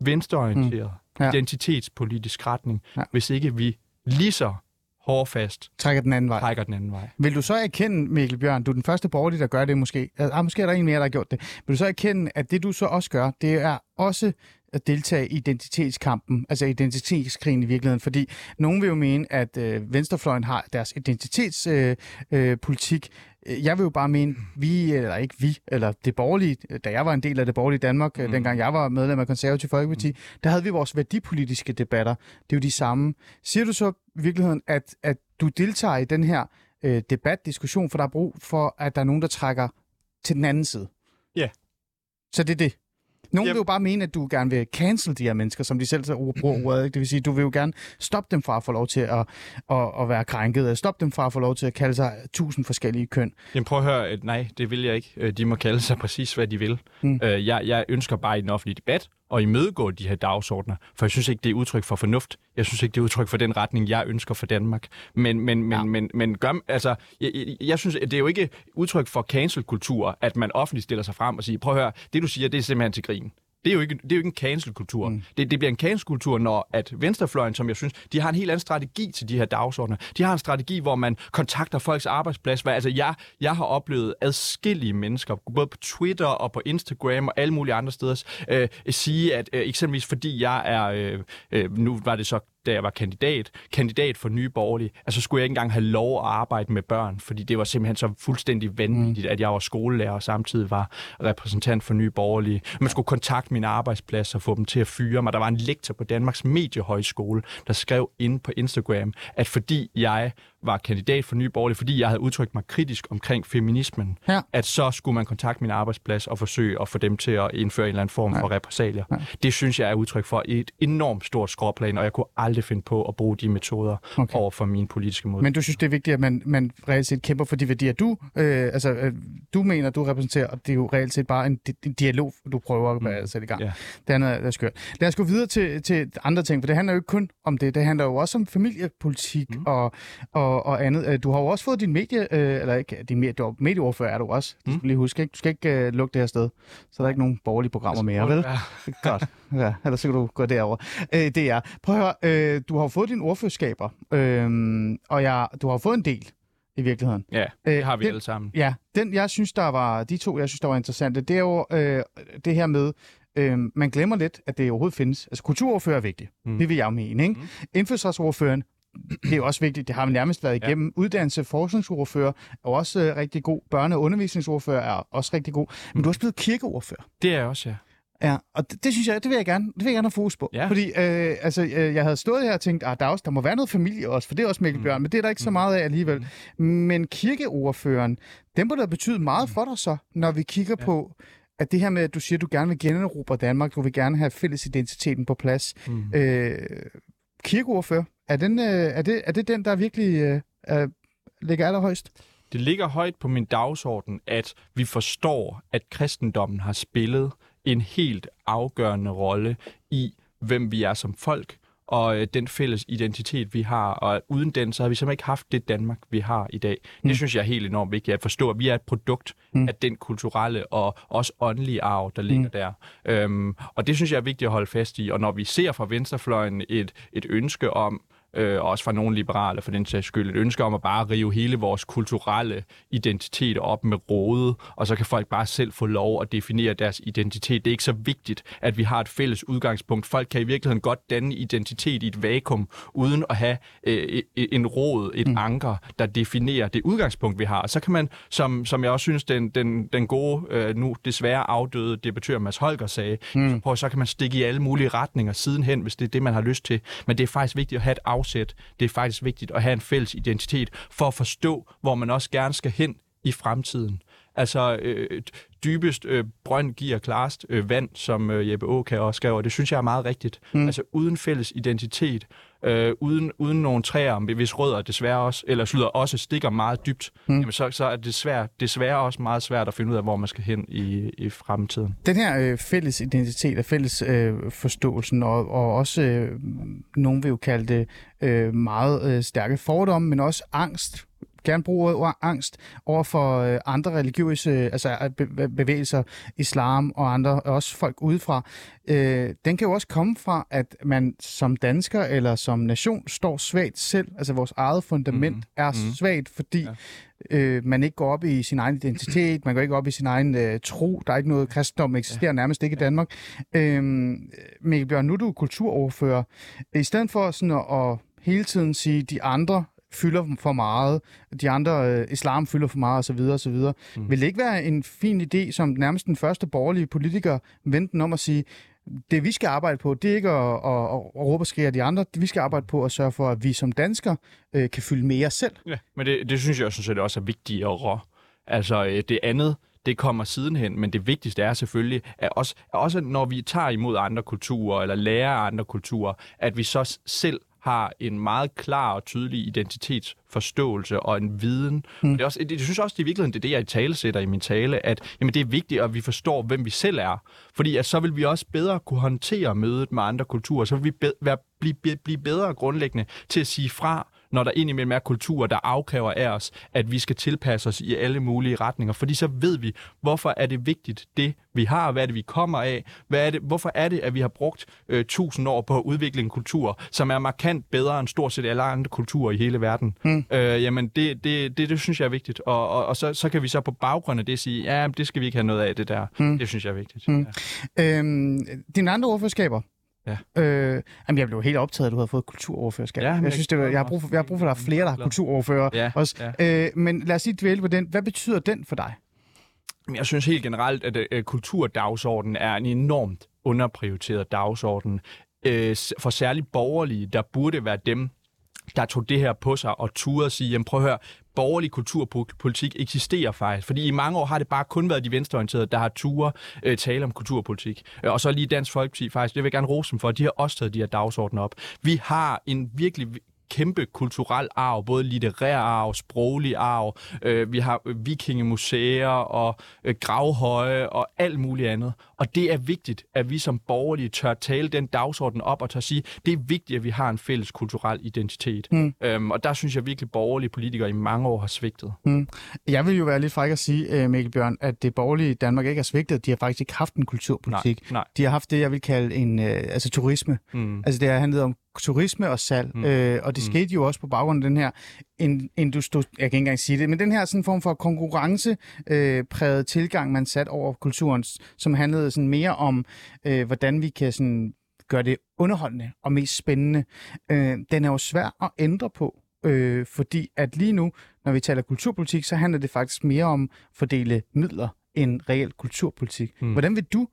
venstreorienteret, Ja. ja. identitetspolitisk retning, ja. hvis ikke vi lige så hårdfast Trækker den anden vej. trækker den anden vej. Vil du så erkende, Mikkel Bjørn, du er den første borgerlige, der gør det måske. Ah, måske er der en mere, der har gjort det. Vil du så erkende, at det du så også gør, det er også at deltage i identitetskampen, altså identitetskrigen i virkeligheden, fordi nogen vil jo mene, at øh, venstrefløjen har deres identitetspolitik. Øh, øh, politik. Jeg vil jo bare mene, vi, eller ikke vi, eller det borgerlige, da jeg var en del af det borgerlige Danmark, mm. dengang jeg var medlem af Konservativ Folkeparti, mm. der havde vi vores værdipolitiske debatter. Det er jo de samme. Siger du så i virkeligheden, at, at du deltager i den her øh, debat, diskussion, for der er brug for, at der er nogen, der trækker til den anden side? Ja. Så det er det? Nogen Yep. vil jo bare mene, at du gerne vil cancel de her mennesker, som de selv så bruger ordet. ikke? Det vil sige, du vil jo gerne stoppe dem fra at få lov til at, at, at være krænket, stoppe dem fra at få lov til at kalde sig tusind forskellige køn. Jamen prøv at høre, at nej, det vil jeg ikke. Øh, De må kalde sig præcis, hvad de vil. Mm. Mm. Jeg, jeg ønsker bare i den offentlige debat at imødegå de her dagsordner, for jeg synes ikke, det er udtryk for fornuft. Jeg synes ikke, det er udtryk for den retning, jeg ønsker for Danmark. Men, men, men, Ja. men, men gør, altså, jeg, jeg, jeg synes, det er jo ikke udtryk for cancel-kultur, at man offentligt stiller sig frem og siger, prøv at høre, det du siger, det er simpelthen til grin. Det er jo ikke, det er jo ikke en cancel-kultur. Mm. Det, det bliver en cancel-kultur, når at venstrefløjen, som jeg synes, de har en helt anden strategi til de her dagsordner. De har en strategi, hvor man kontakter folks arbejdsplads. Hvad, altså, jeg, jeg har oplevet adskillige mennesker, både på Twitter og på Instagram og alle mulige andre steder, øh, sige, at øh, eksempelvis fordi jeg er, øh, øh, nu var det så da jeg var kandidat, kandidat for Nye Borgerlige, altså skulle jeg ikke engang have lov at arbejde med børn, fordi det var simpelthen så fuldstændig vanvittigt, mm. at jeg var skolelærer og samtidig var repræsentant for Nye Borgerlige. Man skulle kontakte min arbejdsplads og få dem til at fyre mig. Der var en lektor på Danmarks Mediehøjskole, der skrev ind på Instagram, at fordi jeg var kandidat for Nye Borgerlige, fordi jeg havde udtrykt mig kritisk omkring feminismen, Ja. at så skulle man kontakte min arbejdsplads og forsøge at få dem til at indføre en eller anden form for repressalier. Det synes jeg er udtryk for et enormt stort skråplan, og jeg kunne aldrig finde på at bruge de metoder Okay. over for mine politiske mod. Men du synes, det er vigtigt, at man, man reelt set kæmper for de værdier, du, øh, altså, øh, du mener, du repræsenterer, og det er jo reelt set bare en, en dialog, du prøver at mm. sætte i gang. Ja. Det andet er, er skørt. Lad os gå videre til, til andre ting, for det handler jo ikke kun om det. Det handler jo også om familiepolitik mm. og, og, og andet. Øh, Du har jo også fået din medie, øh, eller ikke, din medie, du er medieordfører er du også. Det skal du lige huske, ikke? Du skal ikke øh, lukke det her sted. Så er der ikke nogen borgerlige programmer mere, vel? Ja. Godt. Ja, ellers så kan du gå derover. Øh, det er. Prøv at høre, øh, du har jo fået dine ordførerskaber, øh, og jeg, du har fået en del i virkeligheden. Ja, det har vi den- alle sammen. Ja, den jeg synes, der var, de to, jeg synes, der var interessante, det er jo øh, det her med, øh, man glemmer lidt, at det overhovedet findes. Altså, kulturordfører er vigtigt. Mm. Mm. Det vil jeg jo mene, ikke? Mm. Indfødsretsordføreren, det er jo også vigtigt, det har vi nærmest været Ja. igennem. Uddannelse, forskningsordfører er også øh, rigtig god. Børne- og undervisningsordfører er også rigtig god. Men du er også blevet kirkeordfører. Det er jeg også, ja. Ja, og det, det synes jeg, det vil jeg gerne, det vil jeg gerne have fokus på. Ja. Fordi øh, altså, øh, jeg havde stået her og tænkt, at der, er også, der må være noget familie også, for det er også Mikkel Mm. Bjørn, men det er der ikke så meget af alligevel. Men kirkeordføreren, den må da betyde meget for dig så, når vi kigger ja. på, at det her med, at du siger, at du gerne vil generobre Danmark, du vil gerne have fælles identiteten på plads. Mm. Øh, kirkeordfører, er, den, øh, er, det, er det den, der virkelig øh, er, ligger allerhøjst? Det ligger højt på min dagsorden, at vi forstår, at kristendommen har spillet en helt afgørende rolle i, hvem vi er som folk, og øh, den fælles identitet, vi har. Og uden den, så har vi simpelthen ikke haft det Danmark, vi har i dag. Mm. Det synes jeg er helt enormt vigtigt at forstå, vi er et produkt mm. af den kulturelle og også åndelige arv, der ligger mm. der. Øhm, og det synes jeg er vigtigt at holde fast i. Og når vi ser fra venstrefløjen et, et ønske om, øh, også fra nogle liberale for den sags skyld, et ønske om at bare rive hele vores kulturelle identitet op med råde, og så kan folk bare selv få lov at definere deres identitet. Det er ikke så vigtigt, at vi har et fælles udgangspunkt. Folk kan i virkeligheden godt danne identitet i et vakuum, uden at have øh, en råd, et mm. anker, der definerer det udgangspunkt, vi har. Og så kan man, som, som jeg også synes, den, den, den gode, øh, nu desværre afdøde debattør Mads Holger sagde, mm. så, så kan man stikke i alle mulige retninger sidenhen, hvis det er det, man har lyst til. Men det er faktisk vigtigt at have et afsæt. Det er faktisk vigtigt at have en fælles identitet for at forstå, hvor man også gerne skal hen i fremtiden. Altså, øh, dybest øh, brønd giver klarest øh, vand, som øh, Jeppe Åke også skrev, og det synes jeg er meget rigtigt. Mm. Altså, uden fælles identitet, øh, uden, uden nogle træer, hvis rødder desværre også, eller slutter også stikker meget dybt, mm. jamen så, så er det svært, desværre også meget svært at finde ud af, hvor man skal hen i, i fremtiden. Den her øh, fælles identitet og fælles øh, forståelsen, og, og også, øh, nogen vil jo kalde det øh, meget øh, stærke fordomme, men også angst gerne bruge ordet angst over for øh, andre religiøse altså bevægelser, islam og andre, også folk udefra. Øh, den kan jo også komme fra, at man som dansker eller som nation står svagt selv. Altså vores eget fundament mm. er mm. svagt, fordi ja. øh, man ikke går op i sin egen identitet, man går ikke op i sin egen øh, tro. Der er ikke noget kristendom, eksisterer ja. nærmest ikke i Danmark. Øh, Mikkel Bjørn, nu er du kulturoverfører. I stedet for sådan at, at hele tiden sige, de andre fylder for meget, de andre øh, islam fylder for meget osv. osv. Mm. Vil det ikke være en fin idé, som nærmest den første borgerlige politiker vendte om at sige, det vi skal arbejde på, det er ikke at, at, at, at råbe og skrige de andre, det vi skal arbejde på at sørge for, at vi som danskere øh, kan fylde mere selv. Ja, men det, det synes jeg sådan set også er vigtigere. Altså øh, det andet, det kommer sidenhen, men det vigtigste er selvfølgelig, at også, også når vi tager imod andre kulturer, eller lærer andre kulturer, at vi så selv har en meget klar og tydelig identitetsforståelse og en viden. Mm. Det er også, det, jeg synes også, det er virkelig det, er det, jeg i tale sætter i min tale, at jamen, det er vigtigt, at vi forstår, hvem vi selv er. Fordi at så vil vi også bedre kunne håndtere mødet med andre kulturer. Så vil vi be- være, blive, blive bedre grundlæggende til at sige fra, når der indimellem er kulturer, der afkræver af os, at vi skal tilpasse os i alle mulige retninger. Fordi så ved vi, hvorfor er det vigtigt, det vi har, hvad er det, vi kommer af, hvad er det, hvorfor er det, at vi har brugt øh, tusind år på at udvikle en kultur, som er markant bedre end stort set alle andre kulturer i hele verden. Mm. Øh, jamen, det, det, det, det synes jeg er vigtigt. Og, og, og så, så kan vi så på baggrund af det sige, ja, det skal vi ikke have noget af, det der. Mm. Det synes jeg er vigtigt. Mm. Ja. Øhm, dine andre ordførskaber, Ja. Øh, jamen, jeg blev helt optaget, at du havde fået kulturoverførskab. Ja, jeg synes, det var, jeg, har brug for, jeg har brug for, at der er flere, der har kulturoverfører ja, også. Ja. Øh, men lad os lige dvæle på den. Hvad betyder den for dig? Jeg synes helt generelt, at uh, kulturdagsordenen er en enormt underprioriteret dagsorden. Uh, for særligt borgerlige, der burde være dem, der tog det her på sig og turde sige, jamen prøv at høre, borgerlig kulturpolitik eksisterer faktisk. Fordi i mange år har det bare kun været de venstreorienterede, der har ture øh, tale om kulturpolitik. Øh, og så lige Dansk Folkeparti faktisk, det vil jeg gerne rose dem for, at de har også taget de her dagsordener op. Vi har en virkelig kæmpe kulturel arv, både litterær arv, sproglig arv, øh, vi har øh, vikingemuseer og øh, gravhøje og alt muligt andet. Og det er vigtigt, at vi som borgerlige tør tale den dagsorden op og tør sige, det er vigtigt, at vi har en fælles kulturel identitet. Mm. Øhm, og der synes jeg virkelig, at borgerlige politikere i mange år har svigtet. Mm. Jeg vil jo være lidt fræk at sige, øh, Mikkel Bjørn, at det borgerlige Danmark ikke har svigtet. De har faktisk ikke haft en kulturpolitik. Nej, nej. De har haft det, jeg vil kalde en øh, altså turisme. Mm. Altså det har handlet om turisme og salg, mm. øh, og det mm. skete jo også på baggrund af den her industri, jeg kan ikke engang sige det, men den her sådan form for konkurrencepræget øh, tilgang, man sat over kulturen, som handlede sådan mere om, øh, hvordan vi kan sådan gøre det underholdende og mest spændende. Øh, den er jo svær at ændre på, øh, fordi at lige nu, når vi taler kulturpolitik, så handler det faktisk mere om at fordele midler end reel kulturpolitik. Mm. Hvordan vil du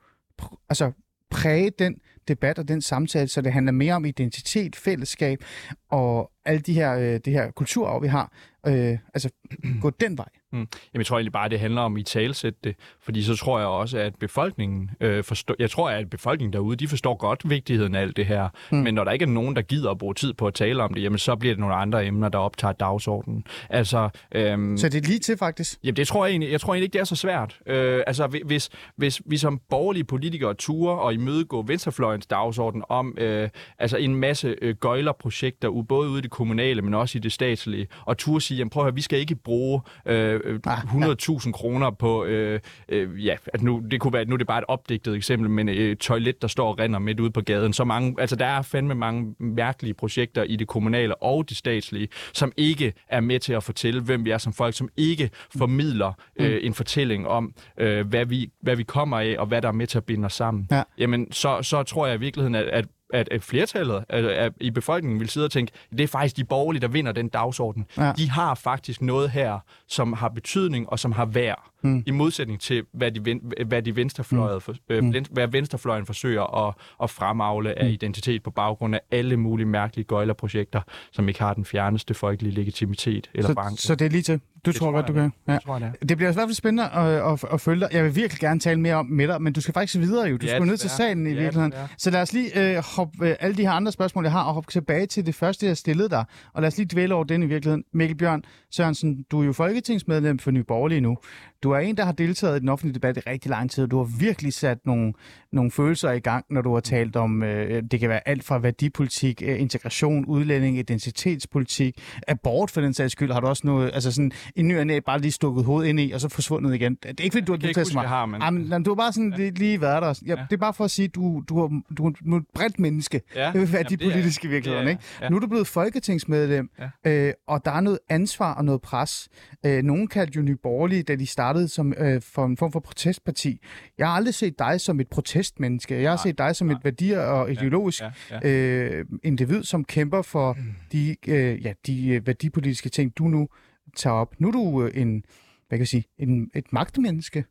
altså præge den debat og den samtale, så det handler mere om identitet, fællesskab og alle de her, øh, det her kulturarv, vi har. Øh, altså gå den vej. Mm. Jamen, jeg tror egentlig bare, det handler om i talsætte det, fordi så tror jeg også, at befolkningen øh, forstår, jeg tror, at befolkningen derude, de forstår godt vigtigheden af alt det her, mm. men når der ikke er nogen, der gider at bruge tid på at tale om det, jamen så bliver det nogle andre emner, der optager dagsordenen. Altså, øhm, så det er lige til faktisk? Jamen det tror jeg egentlig, jeg tror egentlig ikke, det er så svært. Øh, altså hvis, hvis vi som borgerlige politikere turer og imødegå venstrefløjens dagsorden om øh, altså en masse øh, gøjlerprojekter både ude i det kommunale, men også i det statslige, og turde sige, jamen prøv at høre, vi skal ikke bruge øh, øh, Ah, 100.000 kroner på, øh, øh, ja, at nu, det kunne være, nu er det bare et opdigtet eksempel, men øh, et toilet, der står og render midt ude på gaden. Så mange, altså der er fandme mange mærkelige projekter i det kommunale og det statslige, som ikke er med til at fortælle, hvem vi er som folk, som ikke formidler øh, en fortælling om, øh, hvad, vi, hvad vi kommer af, og hvad der er med til at binde os sammen. Ja. Jamen, så, så tror jeg i virkeligheden, at, at at at flertallet at, at i befolkningen vil sidde og tænke, det er faktisk de borgerlige, der vinder den dagsorden. Ja. De har faktisk noget her, som har betydning og som har værd, mm. i modsætning til, hvad de, hvad de venstrefløjet, for, øh, mm. hvad venstrefløjen forsøger at, at fremavle af identitet på baggrund af alle mulige mærkelige gøjlerprojekter, som ikke har den fjerneste folkelige legitimitet eller Så, banke. så det er lige til. Du tror tror godt, du jeg, kan. Ja. Det tror jeg, det er. Det bliver i hvert fald spændende at, at, at følge dig. Jeg vil virkelig gerne tale mere om med dig, men du skal faktisk videre jo. Du Ja, skal ned til salen i Ja, virkeligheden. Så lad os lige øh, hoppe øh, alle de her andre spørgsmål, jeg har, og hoppe tilbage til det første, jeg stillede dig. Og lad os lige dvæle over den i virkeligheden. Mikkel Bjørn Sørensen, du er jo folketingsmedlem for Nye Borgerlige nu. Du er en, der har deltaget i den offentlige debat i rigtig lang tid. Du har virkelig sat nogle, nogle følelser i gang, når du har talt om, øh, det kan være alt fra værdipolitik, øh, integration, udlænding, identitetspolitik, abort for den sags skyld, har du også noget, altså sådan en ny og bare lige stukket hovedet ind i, og så forsvundet igen. Det er ikke, fordi du har deltaget så meget. har, men- jamen, du har bare sådan ja. lige været der. Ja, Ja. Det er bare for at sige, at du, du, har, du, er- et bredt menneske. Ja. Det vil være Jamen, de det er- politiske det virkeligheder, er- ikke? ja. Nu er du blevet folketingsmedlem, Ja. øh, og der er noget ansvar og noget pres. Øh, nogen kaldte jo Nye Borgerlige, da de startede som øh, for en form for protestparti. Jeg har aldrig set dig som et protestmenneske. Jeg har Nej, set dig som et værdier- og ideologisk ja, ja. øh, individ, som kæmper for de, øh, ja, de øh, værdipolitiske ting, du nu tager op. Nu er du øh, en, hvad kan jeg sige, en, et magtmenneske.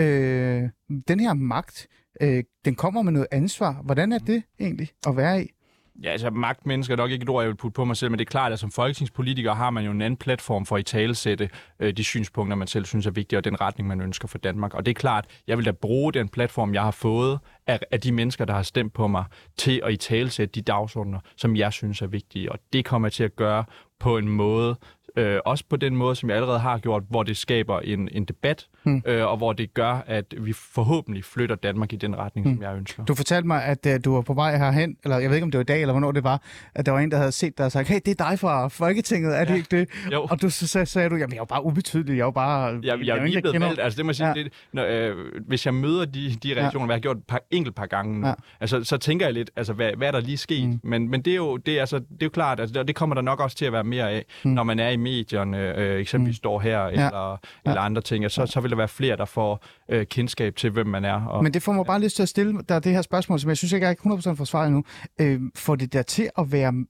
Øh, den her magt, øh, den kommer med noget ansvar. Hvordan er det egentlig at være i? Ja, altså magtmennesker er nok ikke et ord, jeg vil putte på mig selv, men det er klart, at som folketingspolitiker har man jo en anden platform for at i talesætte øh, de synspunkter, man selv synes er vigtige, og den retning, man ønsker for Danmark. Og det er klart, jeg vil da bruge den platform, jeg har fået af, af de mennesker, der har stemt på mig, til at i talesætte de dagsordner, som jeg synes er vigtige. Og det kommer jeg til at gøre på en måde, øh, også på den måde, som jeg allerede har gjort, hvor det skaber en, en debat, hmm. øh, og hvor det gør, at vi forhåbentlig flytter Danmark i den retning, hmm. som jeg ønsker. Du fortalte mig, at uh, du var på vej herhen, eller jeg ved ikke, om det var i dag, eller hvornår det var, at der var en, der havde set dig og sagt, hey, det er dig fra Folketinget, er det Ja. ikke det? Jo. Og du, så, så sagde du, jamen jeg er jo bare ubetydelig, jeg er jo bare... Jeg, jeg, er jeg jo er lige der blevet valgt. Altså, det må jeg sige, Ja. det, når, øh, hvis jeg møder de, de reaktioner, ja. hvad jeg har gjort et par, enkelt par gange nu, Ja. altså, så tænker jeg lidt, altså, hvad, hvad er der lige sket? Mm. Men, men det, er jo, det, er, altså, det er jo klart, altså, det, kommer der nok også til at være mere af, mm. når man er i medierne, øh, eksempelvis mm. står her, eller, ja. eller andre ting, så, så vil der være flere, der får øh, kendskab til, hvem man er. Og, Men det får mig bare lyst til at stille dig det her spørgsmål, som jeg synes ikke, jeg ikke 100% får svar endnu. Øh, får det der til at være...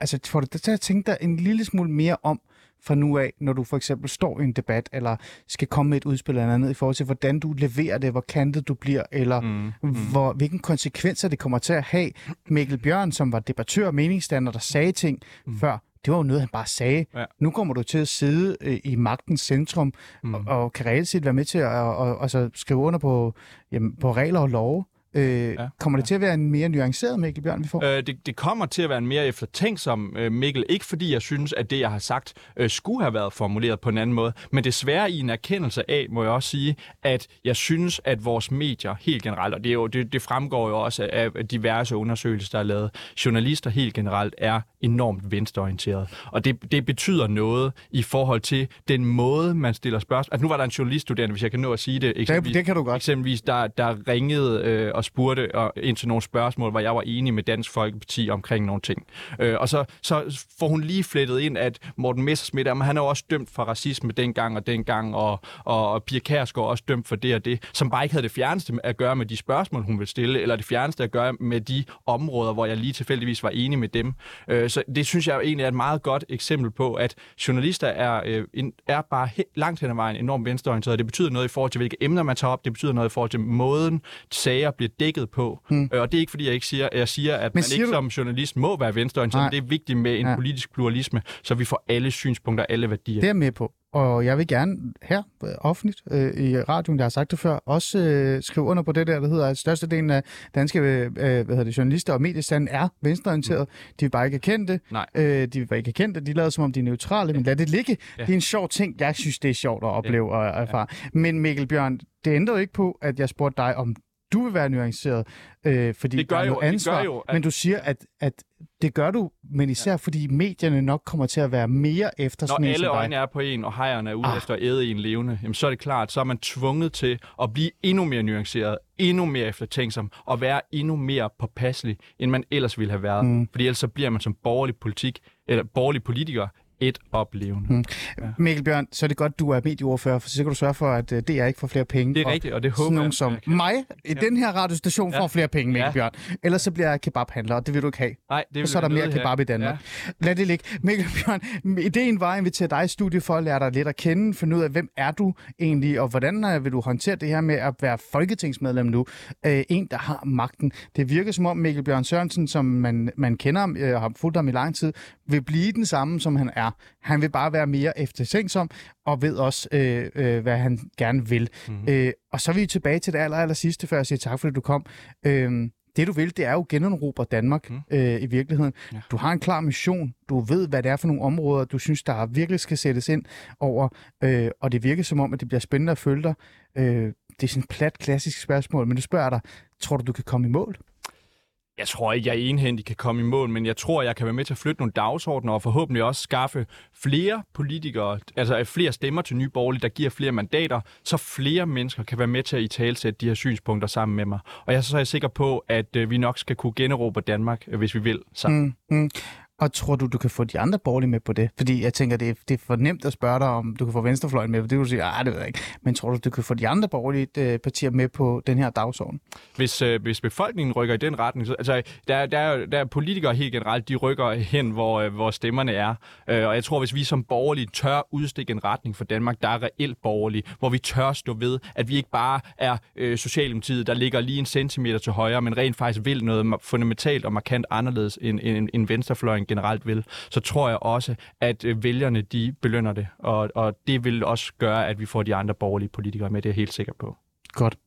Altså, får det der til at tænke dig en lille smule mere om fra nu af, når du for eksempel står i en debat, eller skal komme med et udspil eller andet, i forhold til, hvordan du leverer det, hvor kantet du bliver, eller mm, mm. Hvor, hvilken konsekvenser det kommer til at have. Mikkel Bjørn, som var debattør og meningsstander, der sagde ting mm. før, det var jo noget, han bare sagde. Ja. Nu kommer du til at sidde øh, i magtens centrum, mm. og, og kan reelt set være med til at og, og, altså, skrive under på, jamen, på regler og love. Øh, ja. Kommer det til at være en mere nuanceret Mikkel Bjørn, vi får? Øh, det, det kommer til at være en mere eftertænksom øh, Mikkel. Ikke fordi jeg synes, at det, jeg har sagt, øh, skulle have været formuleret på en anden måde, men desværre i en erkendelse af, må jeg også sige, at jeg synes, at vores medier helt generelt, og det, er jo, det, det fremgår jo også af diverse undersøgelser, der er lavet, journalister helt generelt er enormt venstreorienteret. Og det, det betyder noget i forhold til den måde, man stiller spørgsmål. Altså, nu var der en journaliststuderende, hvis jeg kan nå at sige det. Det, det kan du godt. Eksempelvis, der, der ringede øh, og spurgte og, ind til nogle spørgsmål, hvor jeg var enig med Dansk Folkeparti omkring nogle ting. Øh, og så, så får hun lige flettet ind, at Morten Messerschmidt, jamen, han er jo også dømt for racisme dengang og dengang, og, og, og Pia Kærsgaard er også dømt for det og det, som bare ikke havde det fjerneste at gøre med de spørgsmål, hun ville stille, eller det fjerneste at gøre med de områder, hvor jeg lige tilfældigvis var enig med dem. Øh, så det synes jeg egentlig er et meget godt eksempel på, at journalister er, øh, en, er bare he- langt hen ad vejen enormt venstreorienterede. Det betyder noget i forhold til, hvilke emner man tager op. Det betyder noget i forhold til måden, sager bliver dækket på. Øh, og det er ikke, fordi jeg ikke siger, jeg siger at Men man ikke du- som journalist må være venstreorienteret, det er vigtigt med en Ja. politisk pluralisme, så vi får alle synspunkter, alle værdier. Det er med på. Og jeg vil gerne her øh, offentligt øh, i radioen, jeg har sagt det før, også øh, skrive under på det der, der hedder, at størstedelen af danske øh, hvad hedder det, journalister og mediestanden er venstreorienteret. De vil bare ikke erkende det. Nej. Øh, de vil bare ikke erkende det. De lader som om, de er neutrale, men lad det ligge. Ja. Det er en sjov ting. Jeg synes, det er sjovt at opleve og erfare. Men Mikkel Bjørn, det ændrer jo ikke på, at jeg spurgte dig om du vil være nuanceret, øh, fordi Det gør der er jo- noget det gør ansvar. jo, at- Men du siger, at, at det gør du, men især ja. fordi medierne nok kommer til at være mere efter Når alle som dig. øjne er på en, og hejerne er ude ah. efter at æde en levende, jamen, så er det klart, så er man tvunget til at blive endnu mere nuanceret, endnu mere eftertænksom, og være endnu mere påpasselig, end man ellers ville have været. Mm. Fordi ellers så bliver man som borgerlig, politik, eller borgerlig politiker et oplevende. Mm. Mikkel Bjørn, så er det godt, du er medieordfører, for så kan du sørge for, at øh, DR ikke får flere penge. Det er rigtigt, og det håber nogen jeg, som jeg mig i den her radiostation får Ja. flere penge, Mikkel Ja. Bjørn. Ellers så bliver jeg kebabhandler, og det vil du ikke have. Nej, det Og vil så er der mere kebab have. i Danmark. Ja. Lad det ligge. Mikkel Bjørn, ideen var at invitere dig i studiet for at lære dig lidt at kende, finde ud af, hvem er du egentlig, og hvordan øh, vil du håndtere det her med at være folketingsmedlem nu? Øh, en, der har magten. Det virker som om Mikkel Bjørn Sørensen, som man, man kender ham, øh, har fulgt ham i lang tid, vil blive den samme, som han er. Han vil bare være mere eftertænksom, og ved også, øh, øh, hvad han gerne vil. Mm-hmm. Øh, og så er vi tilbage til det aller, aller sidste, før jeg siger tak, fordi du kom. Øh, det du vil, det er jo genåbne Danmark mm. øh, i virkeligheden. Ja. Du har en klar mission. Du ved, hvad det er for nogle områder, du synes, der virkelig skal sættes ind over. Øh, og det virker som om, at det bliver spændende at følge dig. Øh, det er sådan et plat, klassisk spørgsmål, men du spørger dig, tror du, du kan komme i mål? Jeg tror ikke, jeg enhændigt kan komme i mål, men jeg tror, jeg kan være med til at flytte nogle dagsordner og forhåbentlig også skaffe flere politikere, altså øh, flere stemmer til Nye Borgerlige, der giver flere mandater, så flere mennesker kan være med til at i talsætte de her synspunkter sammen med mig. Og jeg så er jeg sikker på, at øh, vi nok skal kunne generobre Danmark, øh, hvis vi vil sammen. Mm, mm. Og tror du, du kan få de andre borgerlige med på det? Fordi jeg tænker, det er, det er for nemt at spørge dig, om du kan få venstrefløjen med, for det vil du sige, ah, det ved jeg ikke. Men tror du, du kan få de andre borgerlige øh, partier med på den her dagsorden? Hvis, øh, hvis befolkningen rykker i den retning, så, altså, der, der, er, der er politikere helt generelt, de rykker hen, hvor, øh, hvor stemmerne er. Øh, og jeg tror, hvis vi som borgerlige tør udstikke en retning for Danmark, der er reelt borgerlige, hvor vi tør stå ved, at vi ikke bare er øh, Socialdemokratiet, der ligger lige en centimeter til højre, men rent faktisk vil noget fundamentalt og markant anderledes, end, end, end venstrefløjen generelt vil, så tror jeg også, at øh, vælgerne de belønner det. Og, og det vil også gøre, at vi får de andre borgerlige politikere med, det er jeg helt sikker på. Godt.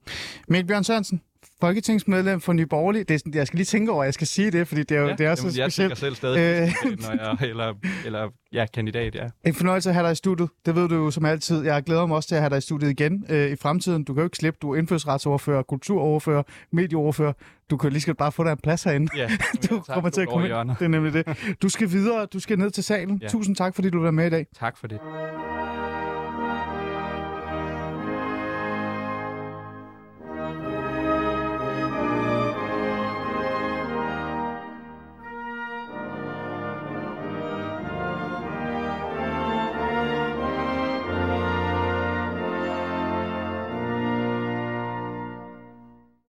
Mikkel Bjørn Sørensen, folketingsmedlem for Nye Borgerlige. Det er sådan, jeg skal lige tænke over, at jeg skal sige det, fordi det er jo Ja, det er jamen, så jeg tænker specielt. selv stadig, Øh. når jeg, eller, eller ja, kandidat, ja. En fornøjelse at have dig i studiet. Det ved du jo som altid. Jeg glæder mig også til at have dig i studiet igen øh, i fremtiden. Du kan jo ikke slippe. Du er indfødsretsoverfører, kulturoverfører, medieoverfører. Du kan lige skal bare få dig en plads herinde. ja Du tak, kommer til at komme. Det er nemlig det. Du skal videre. Du skal ned til salen. Ja. Tusind tak, fordi du var med i dag. Tak for det.